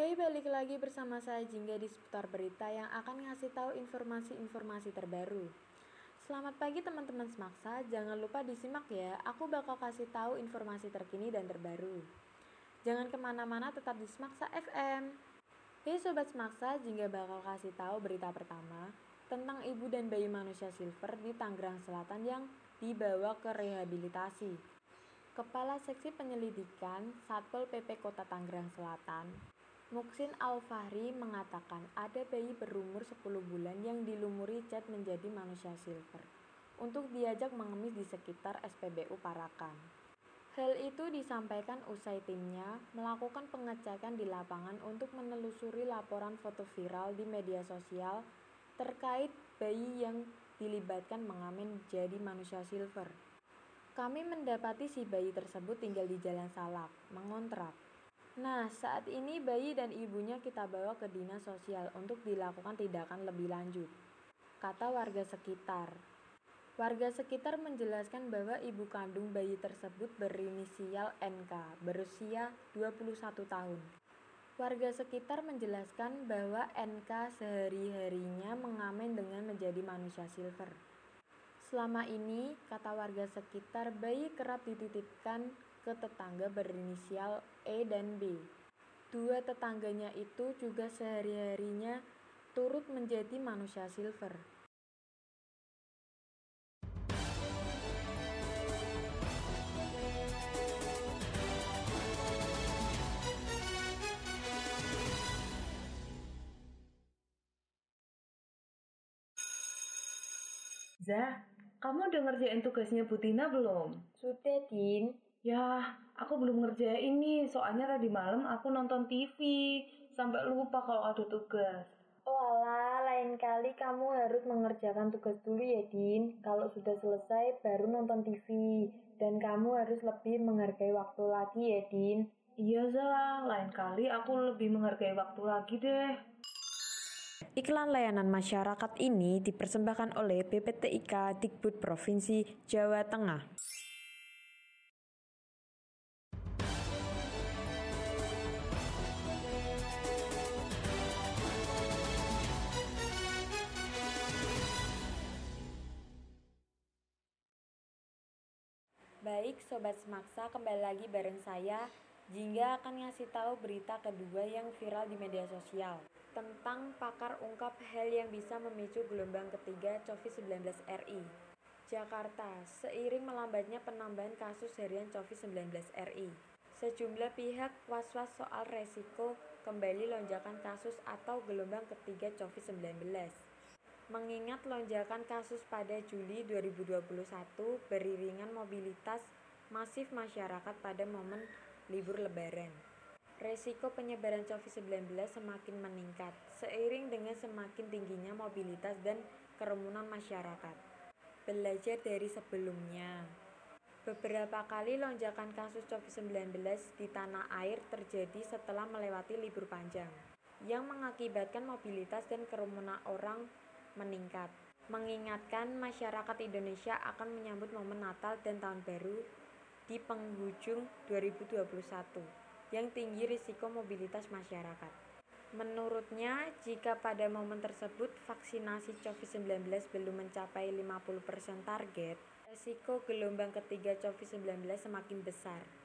Hey, balik lagi bersama saya Jingga di seputar berita yang akan ngasih tahu informasi-informasi terbaru. Selamat pagi teman-teman Semaksa, jangan lupa disimak ya, aku bakal kasih tahu informasi terkini dan terbaru. Jangan ke mana-mana, tetap di Semaksa FM. Hey Sobat Semaksa, Jingga bakal kasih tahu berita pertama tentang ibu dan bayi manusia silver di Tangerang Selatan yang dibawa ke rehabilitasi. Kepala Seksi Penyelidikan Satpol PP Kota Tangerang Selatan, Muksin Al-Fahri mengatakan ada bayi berumur 10 bulan yang dilumuri cat menjadi manusia silver untuk diajak mengemis di sekitar SPBU Parakan. Hal itu disampaikan usai timnya melakukan pengecekan di lapangan untuk menelusuri laporan foto viral di media sosial terkait bayi yang dilibatkan mengamen jadi manusia silver. Kami mendapati si bayi tersebut tinggal di Jalan Salak, mengontrak. Nah, saat ini bayi dan ibunya kita bawa ke dinas sosial untuk dilakukan tindakan lebih lanjut, kata warga sekitar. Warga sekitar menjelaskan bahwa ibu kandung bayi tersebut berinisial NK, berusia 21 tahun. Warga sekitar menjelaskan bahwa NK sehari-harinya mengamen dengan menjadi manusia silver. Selama ini, kata warga sekitar, bayi kerap dititipkan ke tetangga berinisial E dan B. Dua tetangganya itu juga sehari-harinya turut menjadi manusia silver. Zah, kamu udah ngerjain tugasnya Butina belum? Sudah, Din. Ya, aku belum ngerjain nih, soalnya tadi malam aku nonton TV, sampai lupa kalau ada tugas. Oh alah, lain kali kamu harus mengerjakan tugas dulu ya, Din. Kalau sudah selesai, baru nonton TV. Dan kamu harus lebih menghargai waktu lagi ya, Din. Iya, Zah, lain kali aku lebih menghargai waktu lagi deh. Iklan layanan masyarakat ini dipersembahkan oleh PPTIK Dikbud Provinsi Jawa Tengah. Baik Sobat Semaksa, kembali lagi bareng saya Jingga akan ngasih tahu berita kedua yang viral di media sosial tentang pakar ungkap hal yang bisa memicu gelombang ketiga COVID-19 RI. Jakarta, seiring melambatnya penambahan kasus harian COVID-19 RI, sejumlah pihak was-was soal resiko kembali lonjakan kasus atau gelombang ketiga COVID-19. Mengingat lonjakan kasus pada Juli 2021 beriringan mobilitas masif masyarakat pada momen libur lebaran. Resiko penyebaran COVID-19 semakin meningkat seiring dengan semakin tingginya mobilitas dan kerumunan masyarakat. Belajar dari sebelumnya, beberapa kali lonjakan kasus COVID-19 di tanah air terjadi setelah melewati libur panjang, yang mengakibatkan mobilitas dan kerumunan orang meningkat, mengingatkan masyarakat Indonesia akan menyambut momen Natal dan Tahun Baru di penghujung 2021 yang tinggi risiko mobilitas masyarakat. Menurutnya, jika pada momen tersebut vaksinasi COVID-19 belum mencapai 50% target, risiko gelombang ketiga COVID-19 semakin besar.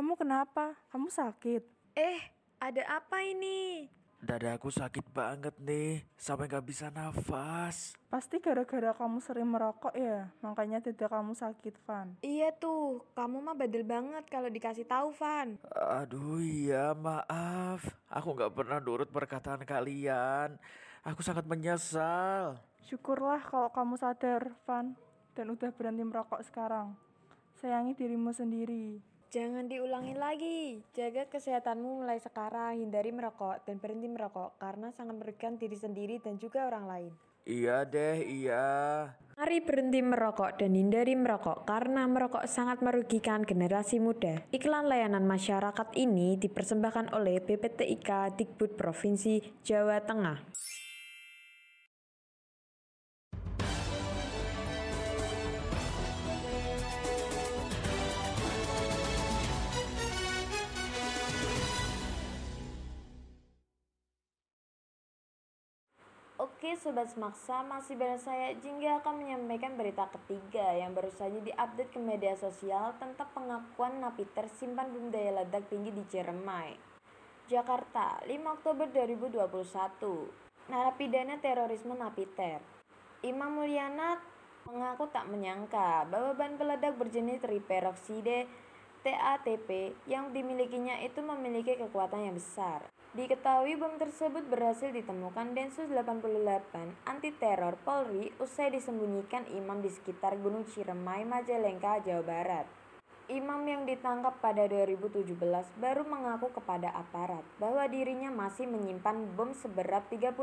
Kamu kenapa? Kamu sakit? Eh, ada apa ini? Dadaku sakit banget nih, sampai gak bisa nafas. Pasti gara-gara kamu sering merokok ya, makanya tidak kamu sakit, Van. Iya tuh, kamu mah badel banget kalau dikasih tahu, Van. Aduh iya, maaf. Aku gak pernah nurut perkataan kalian. Aku sangat menyesal. Syukurlah kalau kamu sadar, Van, dan udah berhenti merokok sekarang. Sayangi dirimu sendiri. Jangan diulangi lagi. Jaga kesehatanmu mulai sekarang. Hindari merokok dan berhenti merokok karena sangat merugikan diri sendiri dan juga orang lain. Iya deh, iya. Mari berhenti merokok dan hindari merokok karena merokok sangat merugikan generasi muda. Iklan layanan masyarakat ini dipersembahkan oleh PPTIK Dikbud Provinsi Jawa Tengah. Sobat Semaksa, masih bersama saya Jingga akan menyampaikan berita ketiga yang baru saja diupdate ke media sosial tentang pengakuan Napiter simpan bom daya ledak tinggi di Ciremai. Jakarta, 5 Oktober 2021. Narapidana terorisme Napiter. Imam Mulyana mengaku tak menyangka bahwa bahan peledak berjenis triperokside TATP yang dimilikinya itu memiliki kekuatan yang besar. Diketahui bom tersebut berhasil ditemukan Densus 88 anti teror Polri usai disembunyikan imam di sekitar Gunung Ciremai, Majalengka, Jawa Barat. Imam yang ditangkap pada 2017 baru mengaku kepada aparat bahwa dirinya masih menyimpan bom seberat 35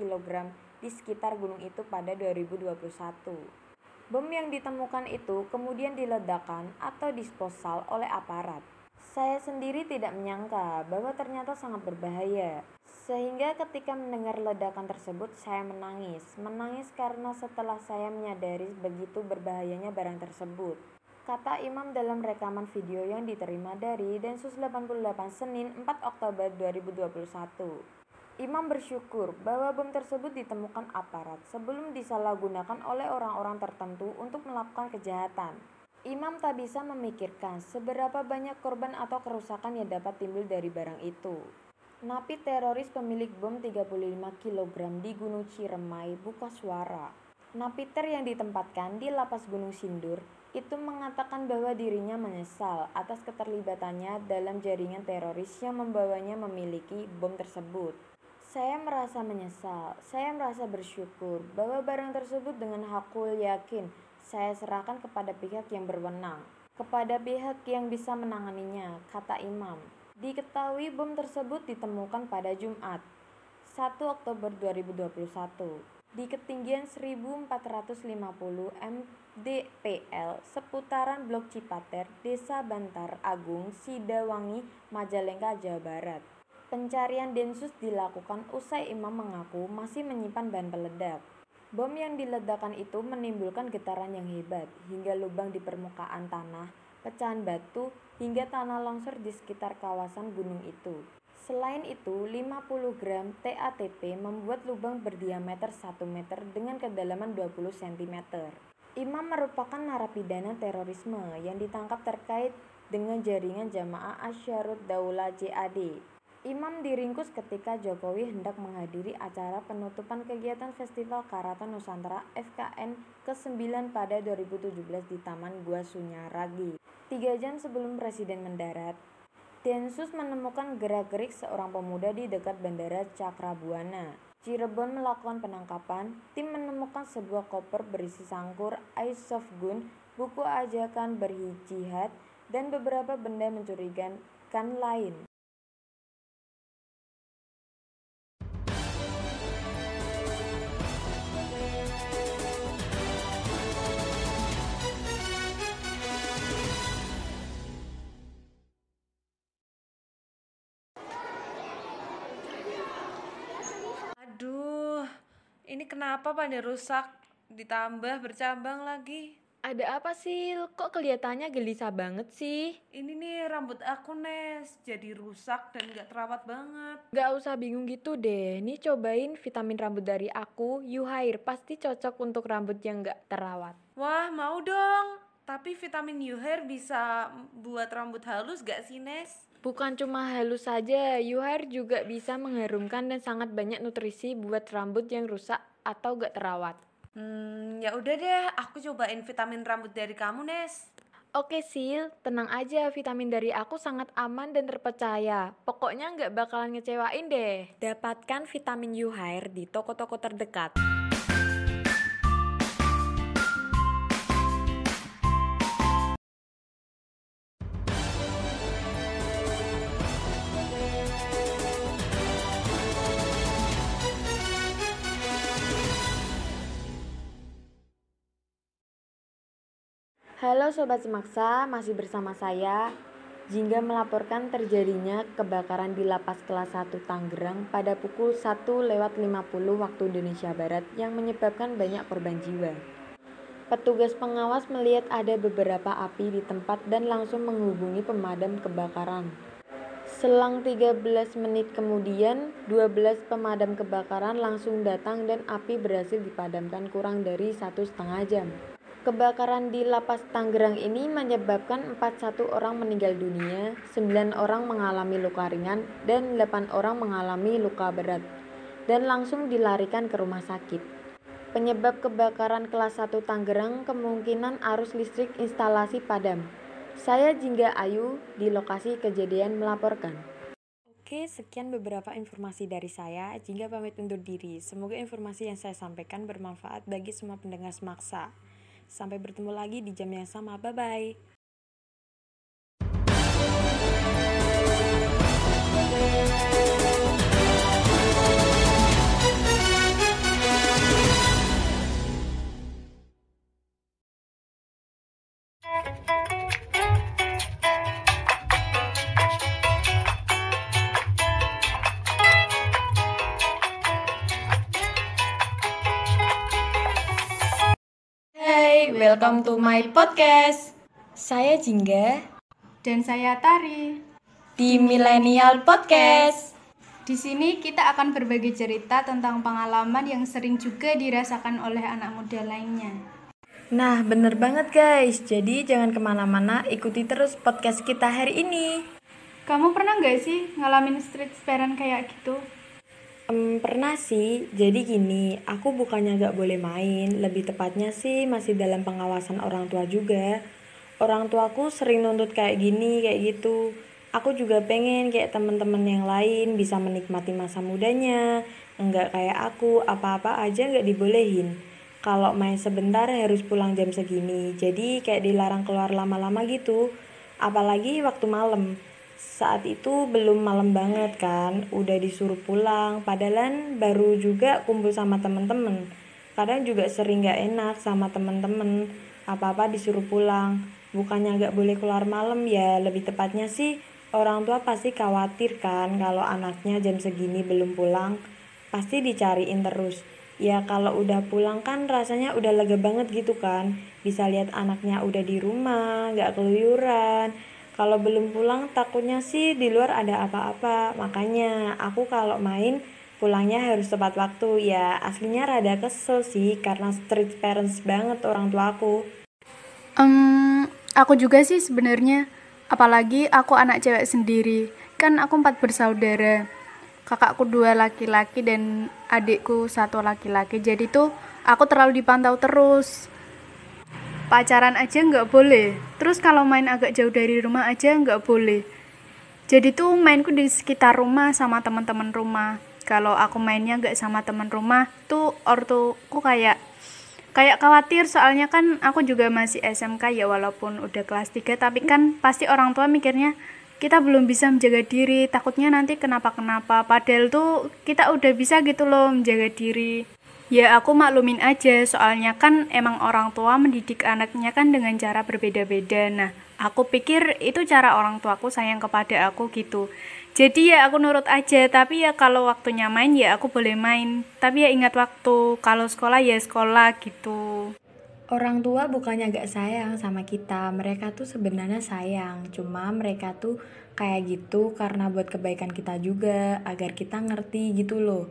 kg di sekitar gunung itu pada 2021. Bom yang ditemukan itu kemudian diledakkan atau disposal oleh aparat. Saya sendiri tidak menyangka bahwa ternyata sangat berbahaya. Sehingga ketika mendengar ledakan tersebut saya menangis. Menangis karena setelah saya menyadari begitu berbahayanya barang tersebut. Kata Imam dalam rekaman video yang diterima dari Densus 88 Senin 4 Oktober 2021. Imam bersyukur bahwa bom tersebut ditemukan aparat sebelum disalahgunakan oleh orang-orang tertentu untuk melakukan kejahatan. Imam tak bisa memikirkan seberapa banyak korban atau kerusakan yang dapat timbul dari barang itu. Napi teroris pemilik bom 35 kg di Gunung Ciremai buka suara. Napiter yang ditempatkan di lapas Gunung Sindur itu mengatakan bahwa dirinya menyesal atas keterlibatannya dalam jaringan teroris yang membawanya memiliki bom tersebut. Saya merasa menyesal, saya merasa bersyukur bahwa barang tersebut dengan hakul yakin saya serahkan kepada pihak yang berwenang, kepada pihak yang bisa menanganinya, kata Imam. Diketahui bom tersebut ditemukan pada Jumat, 1 Oktober 2021, di ketinggian 1450 mdpl seputaran Blok Cipater, Desa Bantar Agung, Sidawangi, Majalengka, Jawa Barat. Pencarian Densus dilakukan usai Imam mengaku masih menyimpan bahan peledak. Bom yang diledakkan itu menimbulkan getaran yang hebat hingga lubang di permukaan tanah, pecahan batu, hingga tanah longsor di sekitar kawasan gunung itu. Selain itu, 50 gram TATP membuat lubang berdiameter 1 meter dengan kedalaman 20 cm. Imam merupakan narapidana terorisme yang ditangkap terkait dengan jaringan jamaah Asyarut Daulah JAD Imam diringkus ketika Jokowi hendak menghadiri acara penutupan kegiatan Festival Karaton Nusantara FKN ke-9 pada 2017 di Taman Gua Sunyaragi. Tiga jam sebelum Presiden mendarat, Densus menemukan gerak-gerik seorang pemuda di dekat Bandara Cakrabuana. Cirebon melakukan penangkapan, tim menemukan sebuah koper berisi sangkur, airsoft gun, buku ajakan berhijihad, dan beberapa benda mencurigakan lain. Kenapa pada rusak? Ditambah bercabang lagi. Ada apa sih? Kok kelihatannya gelisah banget sih? Ini nih rambut aku Nes, jadi rusak dan gak terawat banget. Gak usah bingung gitu deh. Nih cobain vitamin rambut dari aku, Yuhair. Pasti cocok untuk rambut yang gak terawat. Wah, mau dong. Tapi vitamin Yuhair bisa buat rambut halus gak sih Nes? Bukan cuma halus saja, Yuhair juga bisa mengharumkan dan sangat banyak nutrisi buat rambut yang rusak atau gak terawat. Hmm, ya udah deh, aku cobain vitamin rambut dari kamu, Nes. Oke Sil, tenang aja, vitamin dari aku sangat aman dan terpercaya. Pokoknya nggak bakalan ngecewain deh. Dapatkan vitamin Yuhair di toko-toko terdekat. Halo Sobat Semaksa, masih bersama saya Jingga melaporkan terjadinya kebakaran di Lapas Kelas 1 Tangerang pada pukul 1 lewat 50 waktu Indonesia Barat yang menyebabkan banyak korban jiwa. Petugas pengawas melihat ada beberapa api di tempat dan langsung menghubungi pemadam kebakaran. Selang 13 menit kemudian, 12 pemadam kebakaran langsung datang dan api berhasil dipadamkan kurang dari satu setengah jam. Kebakaran di Lapas Tangerang ini menyebabkan 41 orang meninggal dunia, 9 orang mengalami luka ringan, dan 8 orang mengalami luka berat, dan langsung dilarikan ke rumah sakit. Penyebab kebakaran kelas 1 Tangerang kemungkinan arus listrik instalasi padam. Saya Jingga Ayu di lokasi kejadian melaporkan. Oke, sekian beberapa informasi dari saya. Jingga pamit undur diri. Semoga informasi yang saya sampaikan bermanfaat bagi semua pendengar semaksa. Sampai bertemu lagi di jam yang sama. Bye bye. Hai, welcome to my podcast. Saya Jingga Dan saya Tari. di Millennial Podcast. Di sini kita akan berbagi cerita tentang pengalaman yang sering juga dirasakan oleh anak muda lainnya. Nah, bener banget guys. Jadi jangan ke mana-mana, ikuti terus podcast kita hari ini. Kamu pernah nggak sih ngalamin street parent kayak gitu? Em, pernah sih, jadi gini, aku bukannya gak boleh main, lebih tepatnya sih masih dalam pengawasan orang tua juga. Orang tuaku sering nuntut kayak gini, kayak gitu. Aku juga pengen kayak temen-temen yang lain bisa menikmati masa mudanya, enggak kayak aku, apa-apa aja nggak dibolehin. Kalau main sebentar harus pulang jam segini, jadi kayak dilarang keluar lama-lama gitu. Apalagi waktu malam. Saat itu belum malam banget kan, udah disuruh pulang. Padahal baru juga kumpul sama temen-temen. Kadang juga sering gak enak sama temen-temen. Apa-apa disuruh pulang. Bukannya gak boleh keluar malam ya, lebih tepatnya sih orang tua pasti khawatir kan kalau anaknya jam segini belum pulang. Pasti dicariin terus. Ya kalau udah pulang kan rasanya udah lega banget gitu kan. Bisa lihat anaknya udah di rumah, gak keluyuran. Kalau belum pulang takutnya sih di luar ada apa-apa. Makanya aku kalau main pulangnya harus tepat waktu. Ya aslinya rada kesel sih karena street parents banget orang tua aku. Em, aku juga sih sebenarnya. Apalagi aku anak cewek sendiri. Kan aku empat bersaudara. Kakakku dua laki-laki dan adikku satu laki-laki. Jadi tuh aku terlalu dipantau terus. Pacaran aja nggak boleh. Terus kalau main agak jauh dari rumah aja nggak boleh. Jadi tuh mainku di sekitar rumah sama teman-teman rumah. Kalau aku mainnya nggak sama teman rumah, tuh ortuku kayak kayak khawatir soalnya kan aku juga masih SMK ya walaupun udah kelas 3 tapi kan pasti orang tua mikirnya kita belum bisa menjaga diri takutnya nanti kenapa-kenapa padahal tuh kita udah bisa gitu loh menjaga diri ya aku maklumin aja soalnya kan emang orang tua mendidik anaknya kan dengan cara berbeda-beda nah aku pikir itu cara orang tuaku sayang kepada aku gitu jadi ya aku nurut aja tapi ya kalau waktunya main ya aku boleh main tapi ya ingat waktu kalau sekolah ya sekolah gitu Orang tua bukannya gak sayang sama kita, mereka tuh sebenarnya sayang. Cuma mereka tuh kayak gitu karena buat kebaikan kita juga, agar kita ngerti gitu loh.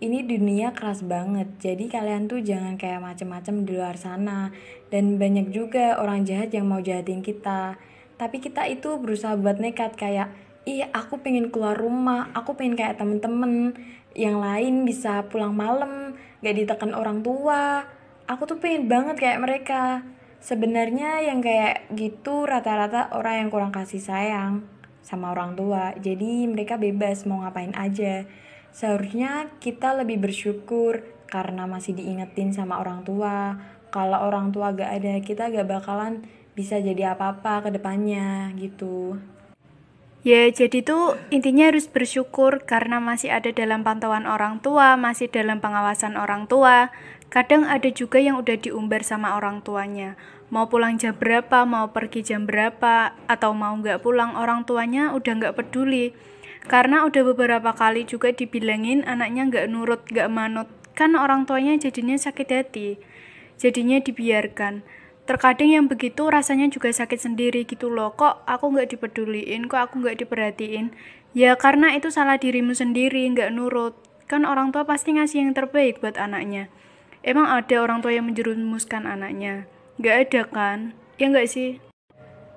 Ini dunia keras banget, jadi kalian tuh jangan kayak macem-macem di luar sana. Dan banyak juga orang jahat yang mau jahatin kita. Tapi kita itu berusaha buat nekat kayak, ih aku pengen keluar rumah, aku pengen kayak temen-temen yang lain bisa pulang malam, gak ditekan orang tua aku tuh pengen banget kayak mereka. Sebenarnya yang kayak gitu rata-rata orang yang kurang kasih sayang sama orang tua. Jadi mereka bebas mau ngapain aja. Seharusnya kita lebih bersyukur karena masih diingetin sama orang tua. Kalau orang tua gak ada, kita gak bakalan bisa jadi apa-apa ke depannya gitu. Ya, jadi tuh intinya harus bersyukur karena masih ada dalam pantauan orang tua, masih dalam pengawasan orang tua. Kadang ada juga yang udah diumbar sama orang tuanya. Mau pulang jam berapa, mau pergi jam berapa, atau mau nggak pulang, orang tuanya udah nggak peduli. Karena udah beberapa kali juga dibilangin anaknya nggak nurut, nggak manut. Kan orang tuanya jadinya sakit hati. Jadinya dibiarkan. Terkadang yang begitu rasanya juga sakit sendiri gitu loh. Kok aku nggak dipeduliin, kok aku nggak diperhatiin. Ya karena itu salah dirimu sendiri, nggak nurut. Kan orang tua pasti ngasih yang terbaik buat anaknya. Emang ada orang tua yang menjerumuskan anaknya? Nggak ada kan? Ya nggak sih?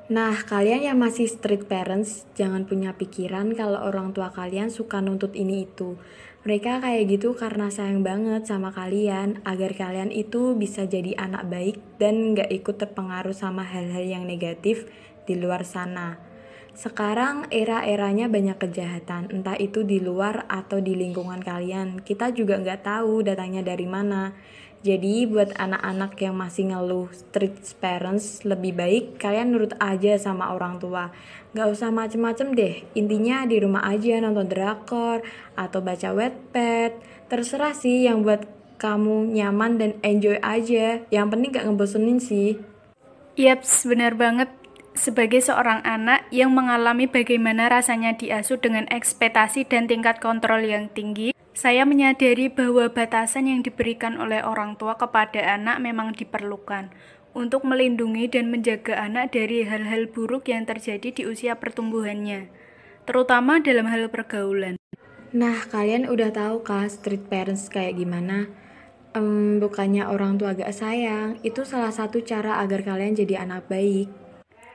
Nah, kalian yang masih street parents, jangan punya pikiran kalau orang tua kalian suka nuntut ini itu. Mereka kayak gitu karena sayang banget sama kalian, agar kalian itu bisa jadi anak baik dan nggak ikut terpengaruh sama hal-hal yang negatif di luar sana. Sekarang era-eranya banyak kejahatan, entah itu di luar atau di lingkungan kalian. Kita juga nggak tahu datangnya dari mana. Jadi buat anak-anak yang masih ngeluh street parents lebih baik kalian nurut aja sama orang tua. Gak usah macem-macem deh, intinya di rumah aja nonton drakor atau baca wetpad. Terserah sih yang buat kamu nyaman dan enjoy aja. Yang penting gak ngebosenin sih. Yaps, benar banget. Sebagai seorang anak yang mengalami bagaimana rasanya diasuh dengan ekspektasi dan tingkat kontrol yang tinggi, saya menyadari bahwa batasan yang diberikan oleh orang tua kepada anak memang diperlukan untuk melindungi dan menjaga anak dari hal-hal buruk yang terjadi di usia pertumbuhannya, terutama dalam hal pergaulan. Nah, kalian udah tahu kah street parents kayak gimana? Um, bukannya orang tua gak sayang, itu salah satu cara agar kalian jadi anak baik.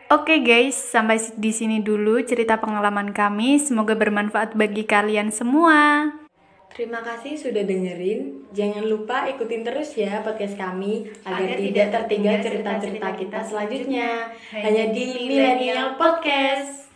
Oke guys, sampai di sini dulu cerita pengalaman kami. Semoga bermanfaat bagi kalian semua. Terima kasih sudah dengerin. Jangan lupa ikutin terus ya podcast kami agar, tidak tertinggal cerita-cerita kita selanjutnya. Hanya di Millennial Podcast.